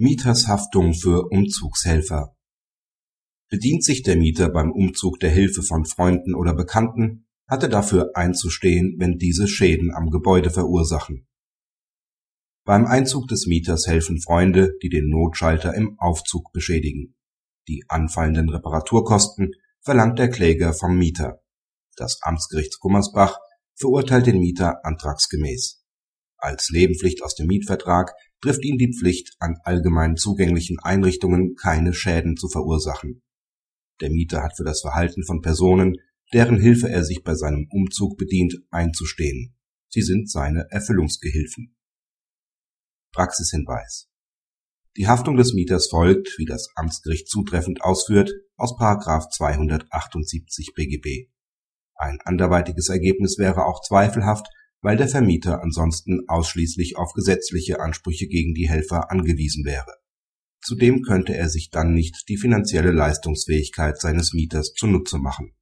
Mietershaftung für Umzugshelfer Bedient sich der Mieter beim Umzug der Hilfe von Freunden oder Bekannten, hat er dafür einzustehen, wenn diese Schäden am Gebäude verursachen. Beim Einzug des Mieters helfen Freunde, die den Notschalter im Aufzug beschädigen. Die anfallenden Reparaturkosten verlangt der Kläger vom Mieter. Das Amtsgericht Gummersbach verurteilt den Mieter antragsgemäß. Als Nebenpflicht aus dem Mietvertrag trifft ihn die Pflicht, an allgemein zugänglichen Einrichtungen keine Schäden zu verursachen. Der Mieter hat für das Verhalten von Personen, deren Hilfe er sich bei seinem Umzug bedient, einzustehen. Sie sind seine Erfüllungsgehilfen. Praxishinweis. Die Haftung des Mieters folgt, wie das Amtsgericht zutreffend ausführt, aus 278 BGB. Ein anderweitiges Ergebnis wäre auch zweifelhaft, weil der Vermieter ansonsten ausschließlich auf gesetzliche Ansprüche gegen die Helfer angewiesen wäre. Zudem könnte er sich dann nicht die finanzielle Leistungsfähigkeit seines Mieters zunutze machen